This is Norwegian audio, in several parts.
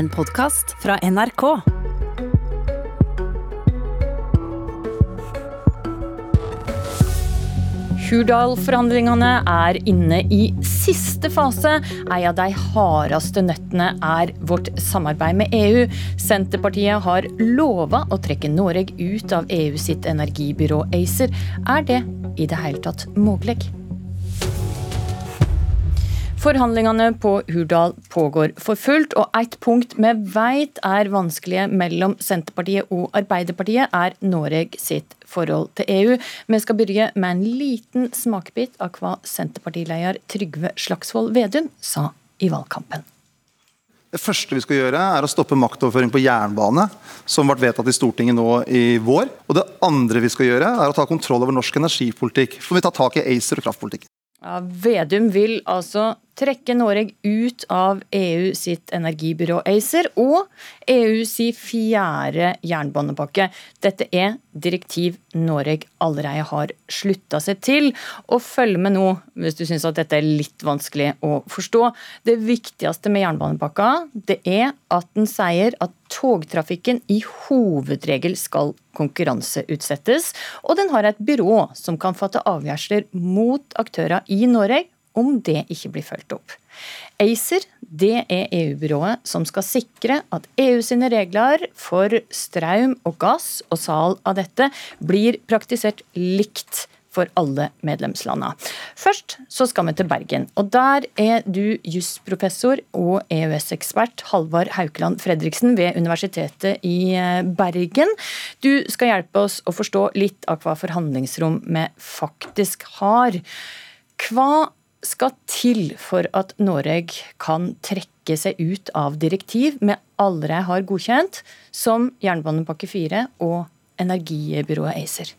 en podkast fra NRK. Hurdal-forhandlingene er inne i siste fase. Ei av de hardeste nøttene er vårt samarbeid med EU. Senterpartiet har lova å trekke Norge ut av EU sitt energibyrå ACER. Er det i det hele tatt mulig? Forhandlingene på Hurdal pågår for fullt, og et punkt vi vet er vanskelige mellom Senterpartiet og Arbeiderpartiet, er Noreg sitt forhold til EU. Vi skal begynne med en liten smakebit av hva Senterpartileder Trygve Slagsvold Vedum sa i valgkampen. Det første vi skal gjøre, er å stoppe maktoverføring på jernbane, som ble vedtatt i Stortinget nå i vår. Og det andre vi skal gjøre, er å ta kontroll over norsk energipolitikk. For vi tar tak i ACER og kraftpolitikken. Ja, Vedum vil altså trekke Norge ut av EU sitt energibyrå ACER og EU si fjerde jernbanepakke. Dette er direktiv Norge allerede har slutta seg til. Og følg med nå hvis du syns at dette er litt vanskelig å forstå. Det viktigste med jernbanepakka det er at den sier at togtrafikken i hovedregel skal konkurranseutsettes, og den har et byrå som kan fatte avgjørelser mot aktører i Norge om det ikke blir fulgt opp. ACER det er EU-byrået som skal sikre at EU sine regler for strøm og gass og sal av dette blir praktisert likt for alle medlemslandene. Først så skal vi til Bergen. og Der er du jusprofessor og EØS-ekspert Halvard Haukeland Fredriksen ved Universitetet i eh, Bergen. Du skal hjelpe oss å forstå litt av hva forhandlingsrom vi faktisk har. Hva skal til for at Norge kan trekke seg ut av direktiv vi allerede har godkjent, som jernbanepakke 4 og energibyrået ACER?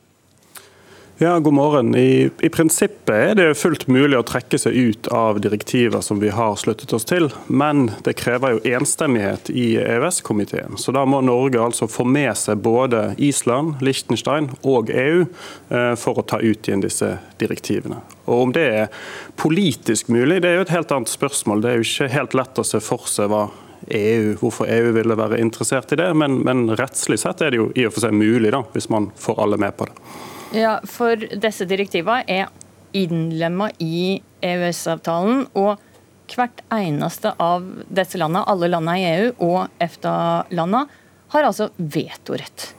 Ja, God morgen. I, I, prinsippet er det fullt mulig å trekke seg ut av direktiver som vi har sluttet oss til, men det krever jo enstemmighet i EØS-komiteen. Så da må Norge altså få med seg både Island, Liechtenstein og EU eh, for å ta ut igjen disse direktivene. Og Om det er politisk mulig, det er jo et helt annet spørsmål. Det er jo ikke helt lett å se for seg hva EU, hvorfor EU ville være interessert i det, men, men rettslig sett er det jo i og for seg mulig, da, hvis man får alle med på det. Ja, for disse direktivene er innlemma i EØS-avtalen. og hvert eneste av disse landene, alle landene i EU og EFTA-landene, har altså vetorett.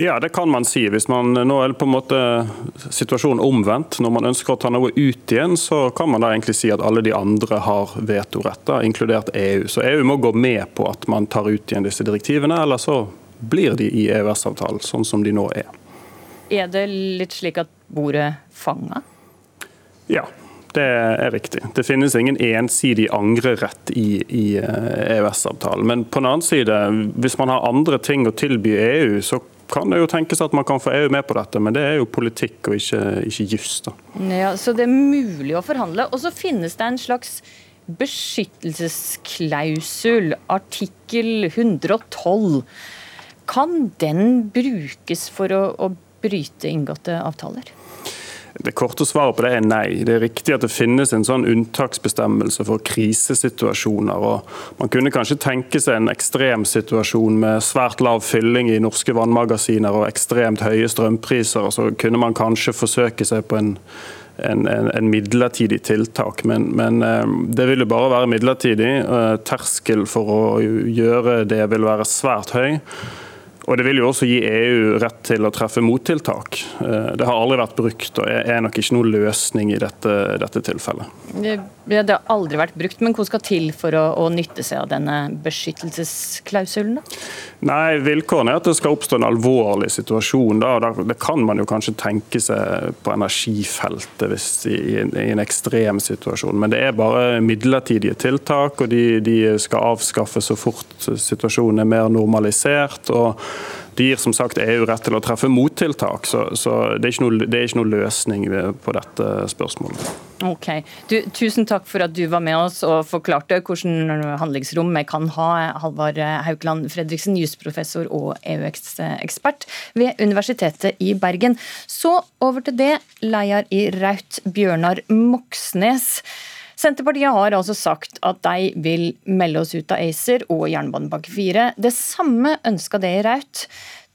Ja, det kan man si. Hvis man, nå er på en måte situasjonen omvendt. Når man ønsker å ta noe ut igjen, så kan man da egentlig si at alle de andre har vetorett, inkludert EU. Så EU må gå med på at man tar ut igjen disse direktivene, eller så blir de i EØS-avtalen, sånn som de nå er. Er det litt slik at bordet fanga? Ja, det er riktig. Det finnes ingen ensidig angrerett i, i eh, EØS-avtalen. Men på den annen side, hvis man har andre ting å tilby EU, så kan det jo tenkes at man kan få EU med på dette, men det er jo politikk og ikke, ikke juss. Ja, så det er mulig å forhandle. Og så finnes det en slags beskyttelsesklausul, artikkel 112. Kan den brukes for å, å bryte inngåtte avtaler? Det korte svaret på det er nei. Det er riktig at det finnes en sånn unntaksbestemmelse for krisesituasjoner. og Man kunne kanskje tenke seg en ekstrem situasjon med svært lav fylling i norske vannmagasiner og ekstremt høye strømpriser. Så kunne man kanskje forsøke seg på en, en, en midlertidig tiltak, men, men, eh, det vil jo bare være midlertidig. Eh, terskel for å gjøre det vil være svært høy. Og Det vil jo også gi EU rett til å treffe mottiltak. Eh, det har aldri vært brukt og er nok ikke noen løsning i dette, dette tilfellet. Det, det, har aldri vært brukt, men hva skal til for å, å nytte seg av denne beskyttelsesklausulen? da? Nei, Vilkårene er at det skal oppstå en alvorlig situasjon. Da. Det kan man jo kanskje tenke seg på energifeltet hvis i, i en ekstrem situasjon. Men det er bare midlertidige tiltak, og de, de skal avskaffes så fort situasjonen er mer normalisert. og det gir som sagt EU rett til å treffe mottiltak, så, så det, er noe, det, er ikke noe, løsning på dette spørsmålet. Ok. Du, tusen takk for at du var med oss og forklarte hvordan handlingsrom vi kan ha. Halvard Haukeland Fredriksen, jusprofessor og EU-ekspert ved Universitetet i Bergen. Så over til det, leder i Raut, Bjørnar Moxnes. Senterpartiet har altså sagt at de vil melde oss ut av ACER og jernbanepakke 4. Det samme ønska det i Raut.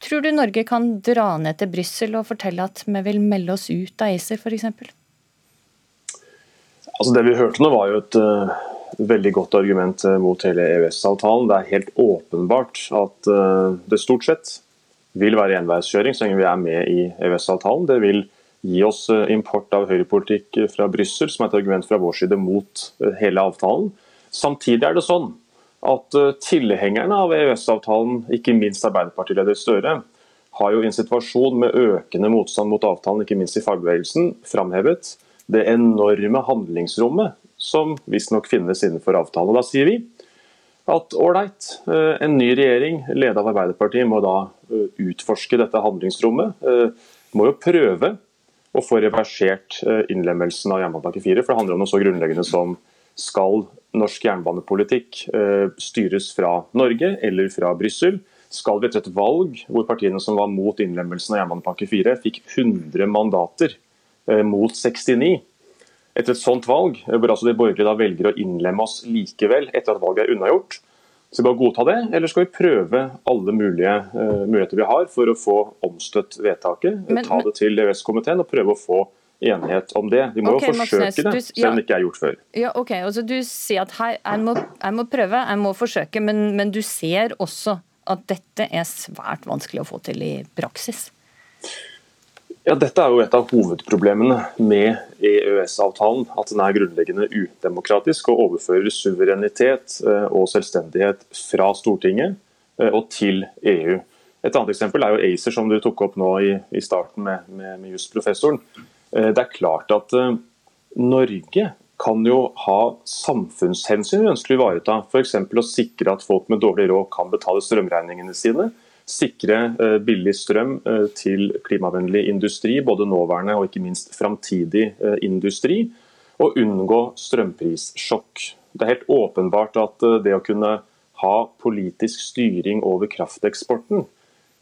Tror du Norge kan dra ned til Brussel og fortelle at vi vil melde oss ut av ACER f.eks.? Altså det vi hørte nå var jo et uh, veldig godt argument uh, mot hele EØS-avtalen. Det er helt åpenbart at uh, det stort sett vil være enveiskjøring så lenge vi er med i EØS-avtalen. Det vil gi oss import av høyrepolitikk fra Brussel, som er et argument fra vår side mot hele avtalen. Samtidig er det sånn at tilhengerne av EØS-avtalen, ikke minst Arbeiderpartileder Støre, har jo i en situasjon med økende motstand mot avtalen, ikke minst i fagbevegelsen, framhevet det enorme handlingsrommet som visstnok finnes innenfor avtalen. Og da sier vi at ålreit, eh, en ny regjering ledet av Arbeiderpartiet må da eh, utforske dette handlingsrommet. Eh, må jo prøve å få reversert innlemmelsen av jernbanepakke 4. For det handler om noe så grunnleggende som skal norsk jernbanepolitikk styres fra Norge eller fra Brussel? Skal vi etter et valg hvor partiene som var mot innlemmelsen av jernbanepakke 4, fikk 100 mandater Eh, mot 69. Etter et sånt valg, eh, hvor altså de borgerlige da velger å innlemme oss likevel etter at valget er unnagjort, skal vi bare godta det, eller skal vi prøve alle mulige uh, muligheter vi har for å få omstøtt vedtaket? Men, ta det til EØS-komiteen og prøve å få enighet om det. Vi må okay, jo forsøke Maxnes, det, selv om det ikke er gjort før. Ja, ok, altså Du sier at her, jeg, må, jeg må prøve, jeg må forsøke, men, men du ser også at dette er svært vanskelig å få til i praksis? Ja, Dette er jo et av hovedproblemene med EØS-avtalen. At den er grunnleggende udemokratisk og overfører suverenitet eh, og selvstendighet fra Stortinget eh, og til EU. Et annet eksempel er jo ACER, som du tok opp nå i, starten med, med, med jusprofessoren. Eh, det er klart at Norge kan jo ha samfunnshensyn vi ønsker å ivareta. F.eks. å sikre at folk med dårlig råd kan betale strømregningene sine sikre eh, billig strøm eh, til klimavennlig industri, både nåværende og ikke minst framtidig eh, industri, og unngå strømprissjokk. Det er helt åpenbart at det å kunne ha politisk styring over krafteksporten,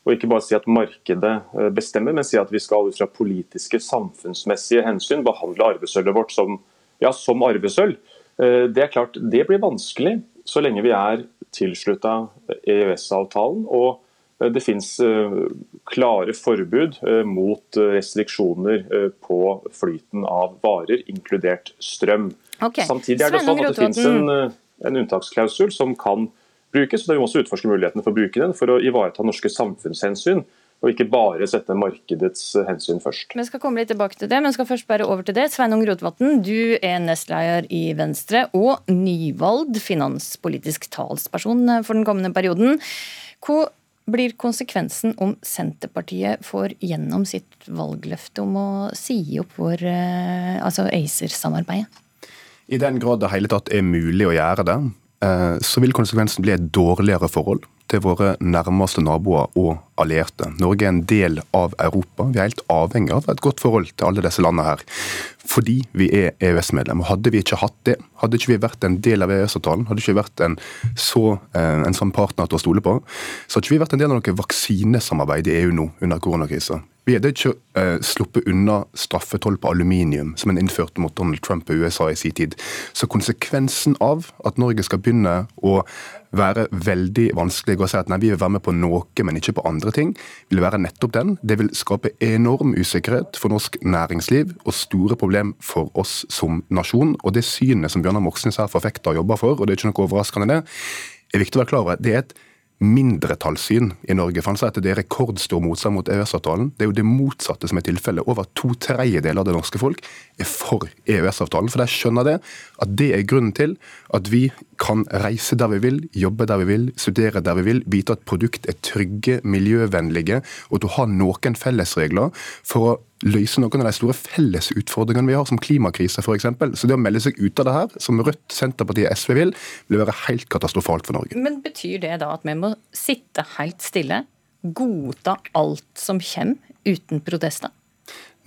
og ikke bare si at markedet bestemmer, men si at vi skal ut fra politiske, samfunnsmessige hensyn behandle arvesølvet vårt som, ja, som arvesølv, det er klart det blir vanskelig så lenge vi er tilslutta EØS-avtalen. og det finnes eh, klare forbud eh, mot restriksjoner på flyten av varer, inkludert strøm. Okay. Samtidig er det sånn at det finnes en, en unntaksklausul som kan brukes. og Vi må også utforske mulighetene for å bruke den for å ivareta norske samfunnshensyn. Og ikke bare sette markedets hensyn først. Vi skal komme litt tilbake til det, men skal først bare over til det. Sveinung Rotevatn, du er nestleder i Venstre og nyvalgt finanspolitisk talsperson for den kommende perioden. Hvor blir konsekvensen om Senterpartiet får gjennom sitt valgløfte om å si opp vår, eh, altså ACER-samarbeidet? I den grad det hele tatt er mulig å gjøre det, eh, så vil konsekvensen bli et dårligere forhold til våre nærmeste naboer og allierte. Norge er en del av Europa. Vi er helt avhengig av et godt forhold til alle disse landene her. Fordi vi er EØS-medlem. Hadde vi ikke hatt det, hadde ikke vi vært en del av EØS-avtalen, hadde ikke vi vært en, så, eh, en sånn partner til å stole på, så hadde ikke vi vært en del av noe vaksinesamarbeid i EU nå under koronakrisa. Vi hadde ikke uh, sluppet unna straffetoll på aluminium, som en innførte mot Donald Trump i USA i sin tid. Så konsekvensen av at Norge skal begynne å være veldig vanskelig å si at nei, vi vil være med på noe, men ikke på andre ting, vil være nettopp den. Det vil skape enorm usikkerhet for norsk næringsliv og store problem for oss som nasjon. Og det synet som Bjørnar Moxnes her forfekter og jobber for, og det er ikke noe overraskende det, er viktig å være klar over. Det er et mindretallssyn i Norge. For han sa at det er rekordstor motstand mot EØS-avtalen. Det er jo det motsatte som er tilfellet. Over to tredjedeler av det norske folk er for EØS-avtalen. For de skjønner det, at det er grunnen til at vi kan reise der vi vil, jobbe der vi vil, studere der vi vil, vite at produkt er trygge, miljøvennlige, og at du har noen fellesregler for å løse noen av de store felles utfordringene vi har, som klimakrise f.eks. Så det å melde seg ut av det her, som Rødt, Senterpartiet, og SV vil, vil være helt katastrofalt for Norge. Men betyr det da at vi må sitte helt stille, godta alt som kommer, uten protester?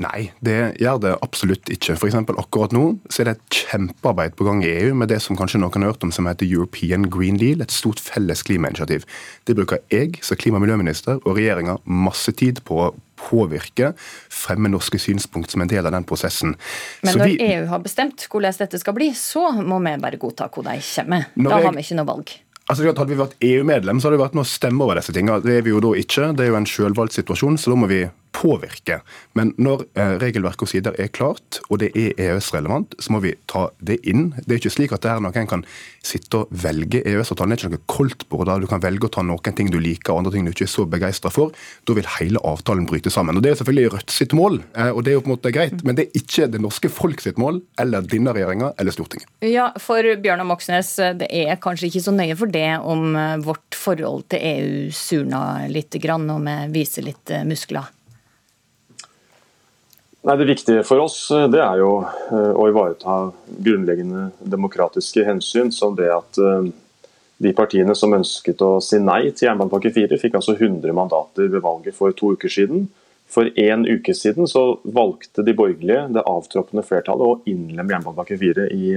Nei, det gjør det absolutt ikke. For eksempel, akkurat nå så er det et kjempearbeid på gang i EU med det som kanskje noen har hørt om som heter European Green Deal, et stort felles klimainitiativ. Det bruker jeg som klima- og miljøminister og regjeringa masse tid på påvirke, fremme norske synspunkt som en del av den prosessen. Men når vi, EU har bestemt hvordan dette skal bli, så må vi bare godta hvor de kommer. Da har vi ikke noe valg. Altså, Hadde vi vært EU-medlem, så hadde det vært noe å stemme over disse tingene. Det er vi jo da ikke. Det er jo en selvvalgt situasjon, så da må vi påvirke. Men når eh, regelverk og sider er klart, og det er EØS-relevant, så må vi ta det inn. Det er ikke slik at det er noe en kan sitte og velge. EØS-avtalen er ikke noe koldtbord der du kan velge å ta noen ting du liker og andre ting du ikke er så begeistra for. Da vil hele avtalen bryte sammen. Og Det er selvfølgelig Rødt sitt mål, eh, og det er jo på en måte greit, men det er ikke det norske folk sitt mål, eller denne regjeringa eller Stortinget. Ja, for Bjørnar Moxnes, det er kanskje ikke så nøye for det om eh, vårt forhold til EU surner litt, og vi viser litt muskler? Nei, Det viktige for oss eh, det er jo eh, å ivareta grunnleggende demokratiske hensyn, som det at eh, de partiene som ønsket å si nei til jernbanepakke 4, fikk altså 100 mandater ved valget for to uker siden. For én uke siden så valgte de borgerlige, det avtroppende flertallet, å innlemme jernbanepakke 4 i,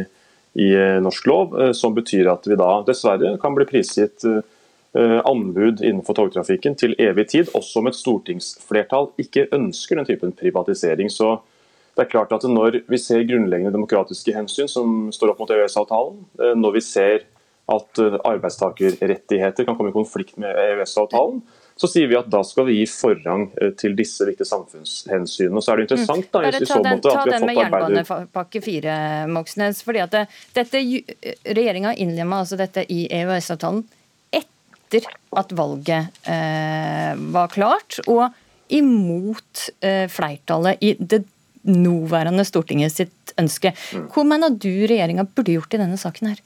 i norsk lov, som betyr at vi da dessverre kan bli prisgitt anbud innenfor togtrafikken til evig tid, også om et stortingsflertall ikke ønsker den typen privatisering. Så det er klart at Når vi ser grunnleggende demokratiske hensyn som står opp mot EØS-avtalen, eh, når vi ser at eh, arbeidstakerrettigheter kan komme i konflikt med EØS-avtalen, så sier vi at da skal vi gi forrang til disse viktige samfunnshensynene. Så er det interessant da, i så måte at vi har fått arbeider... Jernbanepakke 4, Moxnes, fordi at dette, Regjeringa innlemma altså dette i EØS-avtalen etter at valget eh, var klart, og imot eh, flertallet i det nåværende Stortinget sitt ønske. Hvor mener du regjeringa burde gjort i denne saken her?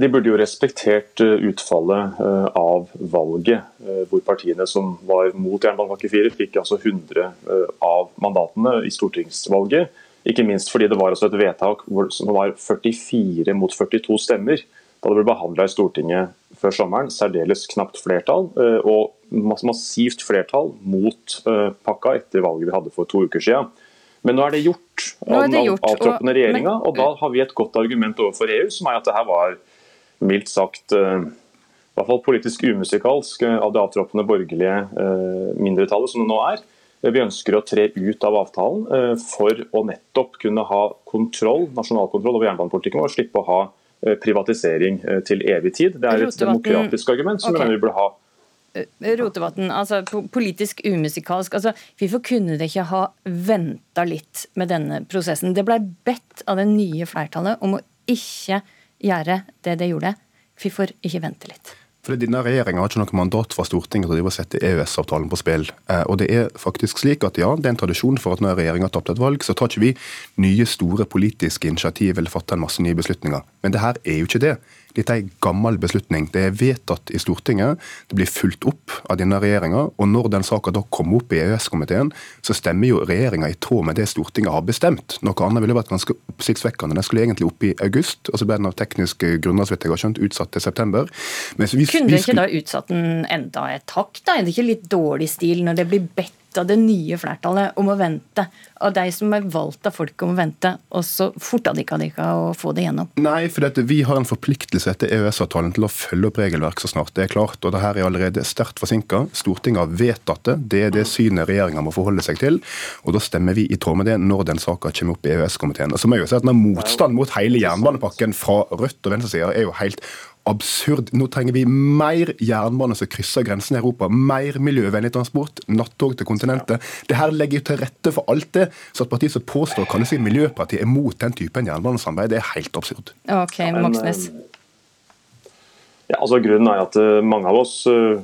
De burde jo respektert eh, utfallet av valget, hvor partiene som var mot jernbanepakke 4, fikk altså 100 av mandatene i stortingsvalget. Ikke minst fordi det var altså et vedtak som var 44 mot 42 stemmer da det ble behandla i Stortinget før sommeren, særdeles knapt flertall. Eh, og massivt flertall mot eh, pakka etter valget vi hadde for to uker siden. Men nå er det gjort av den avtroppende regjeringa, og da har vi et godt argument overfor EU, som er at det her var mildt sagt eh, i hvert fall politisk umusikalsk av det avtroppende borgerlige mindretallet som det nå er. Vi ønsker å tre ut av avtalen for å nettopp kunne ha kontroll, nasjonalkontroll over jernbanepolitikken og slippe å ha privatisering eh, til evig tid. Det er et demokratisk argument som okay. vi burde ha. Eh, Rotevatn, altså politisk umusikalsk. altså Hvorfor kunne det ikke ha venta litt med denne prosessen? Det ble bedt av det nye flertallet om å ikke gjøre det det gjorde. Hvorfor ikke vente litt? For Denne regjeringa har ikke noe mandat fra Stortinget til å sette EØS-avtalen på spill. Eh, og det er faktisk slik at ja, det er en tradisjon for at når regjeringa har tapt et valg, så tar ikke vi nye, store politiske initiativ eller fatter en masse nye beslutninger. Men det her er jo ikke det. Dette er en gammel beslutning. Det er vedtatt i Stortinget. Det blir fulgt opp av denne regjeringa. Og når den saka da kommer opp i EØS-komiteen, så stemmer jo regjeringa i tråd med det Stortinget har bestemt. Noe annet ville vært ganske oppsiktsvekkende. Den skulle egentlig opp i august, og så ble den av tekniske grunner så vidt jeg har skjønt, utsatt til september. Hvis, Kunne dere ikke da utsatt den enda et hakk? da? Er det ikke litt dårlig stil når det blir bedt av det nye flertallet om å vente, Av de som er valgt av folket om å vente, og så forta de ikke å få det gjennom? Nei, for dette, vi har en forpliktelse etter EØS-avtalen til å følge opp regelverk så snart det er klart. og det her er allerede sterkt forsinka. Stortinget har vedtatt det. Det er det synet regjeringa må forholde seg til. og Da stemmer vi i tråd med det når den saka kommer opp i EØS-komiteen. Og Så må jeg jo si at Motstand mot hele jernbanepakken fra Rødt og venstresida er jo helt absurd. Nå trenger vi mer jernbane som krysser grensen i Europa. Mer miljøvennlig transport, nattog til kontinentet. Det her legger til rette for alt det. Så at partiet som påstår å kalle seg Miljøpartiet, er mot den typen jernbanesamarbeid, det er helt absurd. Ok, Moxnes. Ja, altså Grunnen er at eh, mange av oss, eh,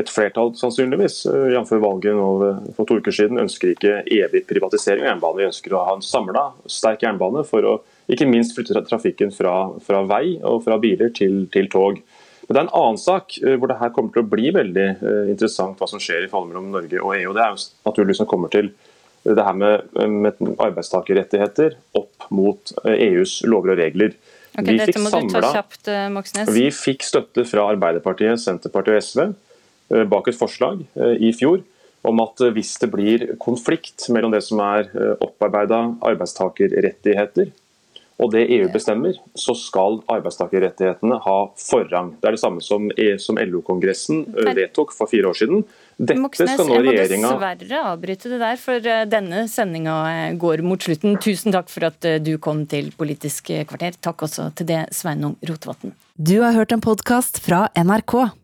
et flertall sannsynligvis, eh, jf. valget nå for to uker siden, ønsker ikke evig privatisering av jernbane. Vi ønsker å ha en samla, sterk jernbane for å ikke minst flytte trafikken fra, fra vei og fra biler til, til, tog. Men Det er en annen sak eh, hvor det her kommer til å bli veldig uh, interessant hva som skjer i forholdet mellom Norge og EU. og Det er jo naturligvis som kommer til det her med, med arbeidstakerrettigheter opp mot EUs e lover og regler. Okay, vi, fikk samlet, vi fikk støtte fra Arbeiderpartiet, Senterpartiet og SV bak et forslag i fjor om at hvis det blir konflikt mellom det som er opparbeida arbeidstakerrettigheter og det EU bestemmer, så skal arbeidstakerrettighetene ha forrang. Det er det samme som, e- som LO-kongressen eh, vedtok for fire år siden. Dette Moxnes, skal nå jeg må dessverre avbryte det der, for eh, denne sendinga eh, går mot slutten. Tusen takk for at du kom til Politisk kvarter. Takk også til det, Sveinung Rotevatn. Du har hørt en podkast fra NRK.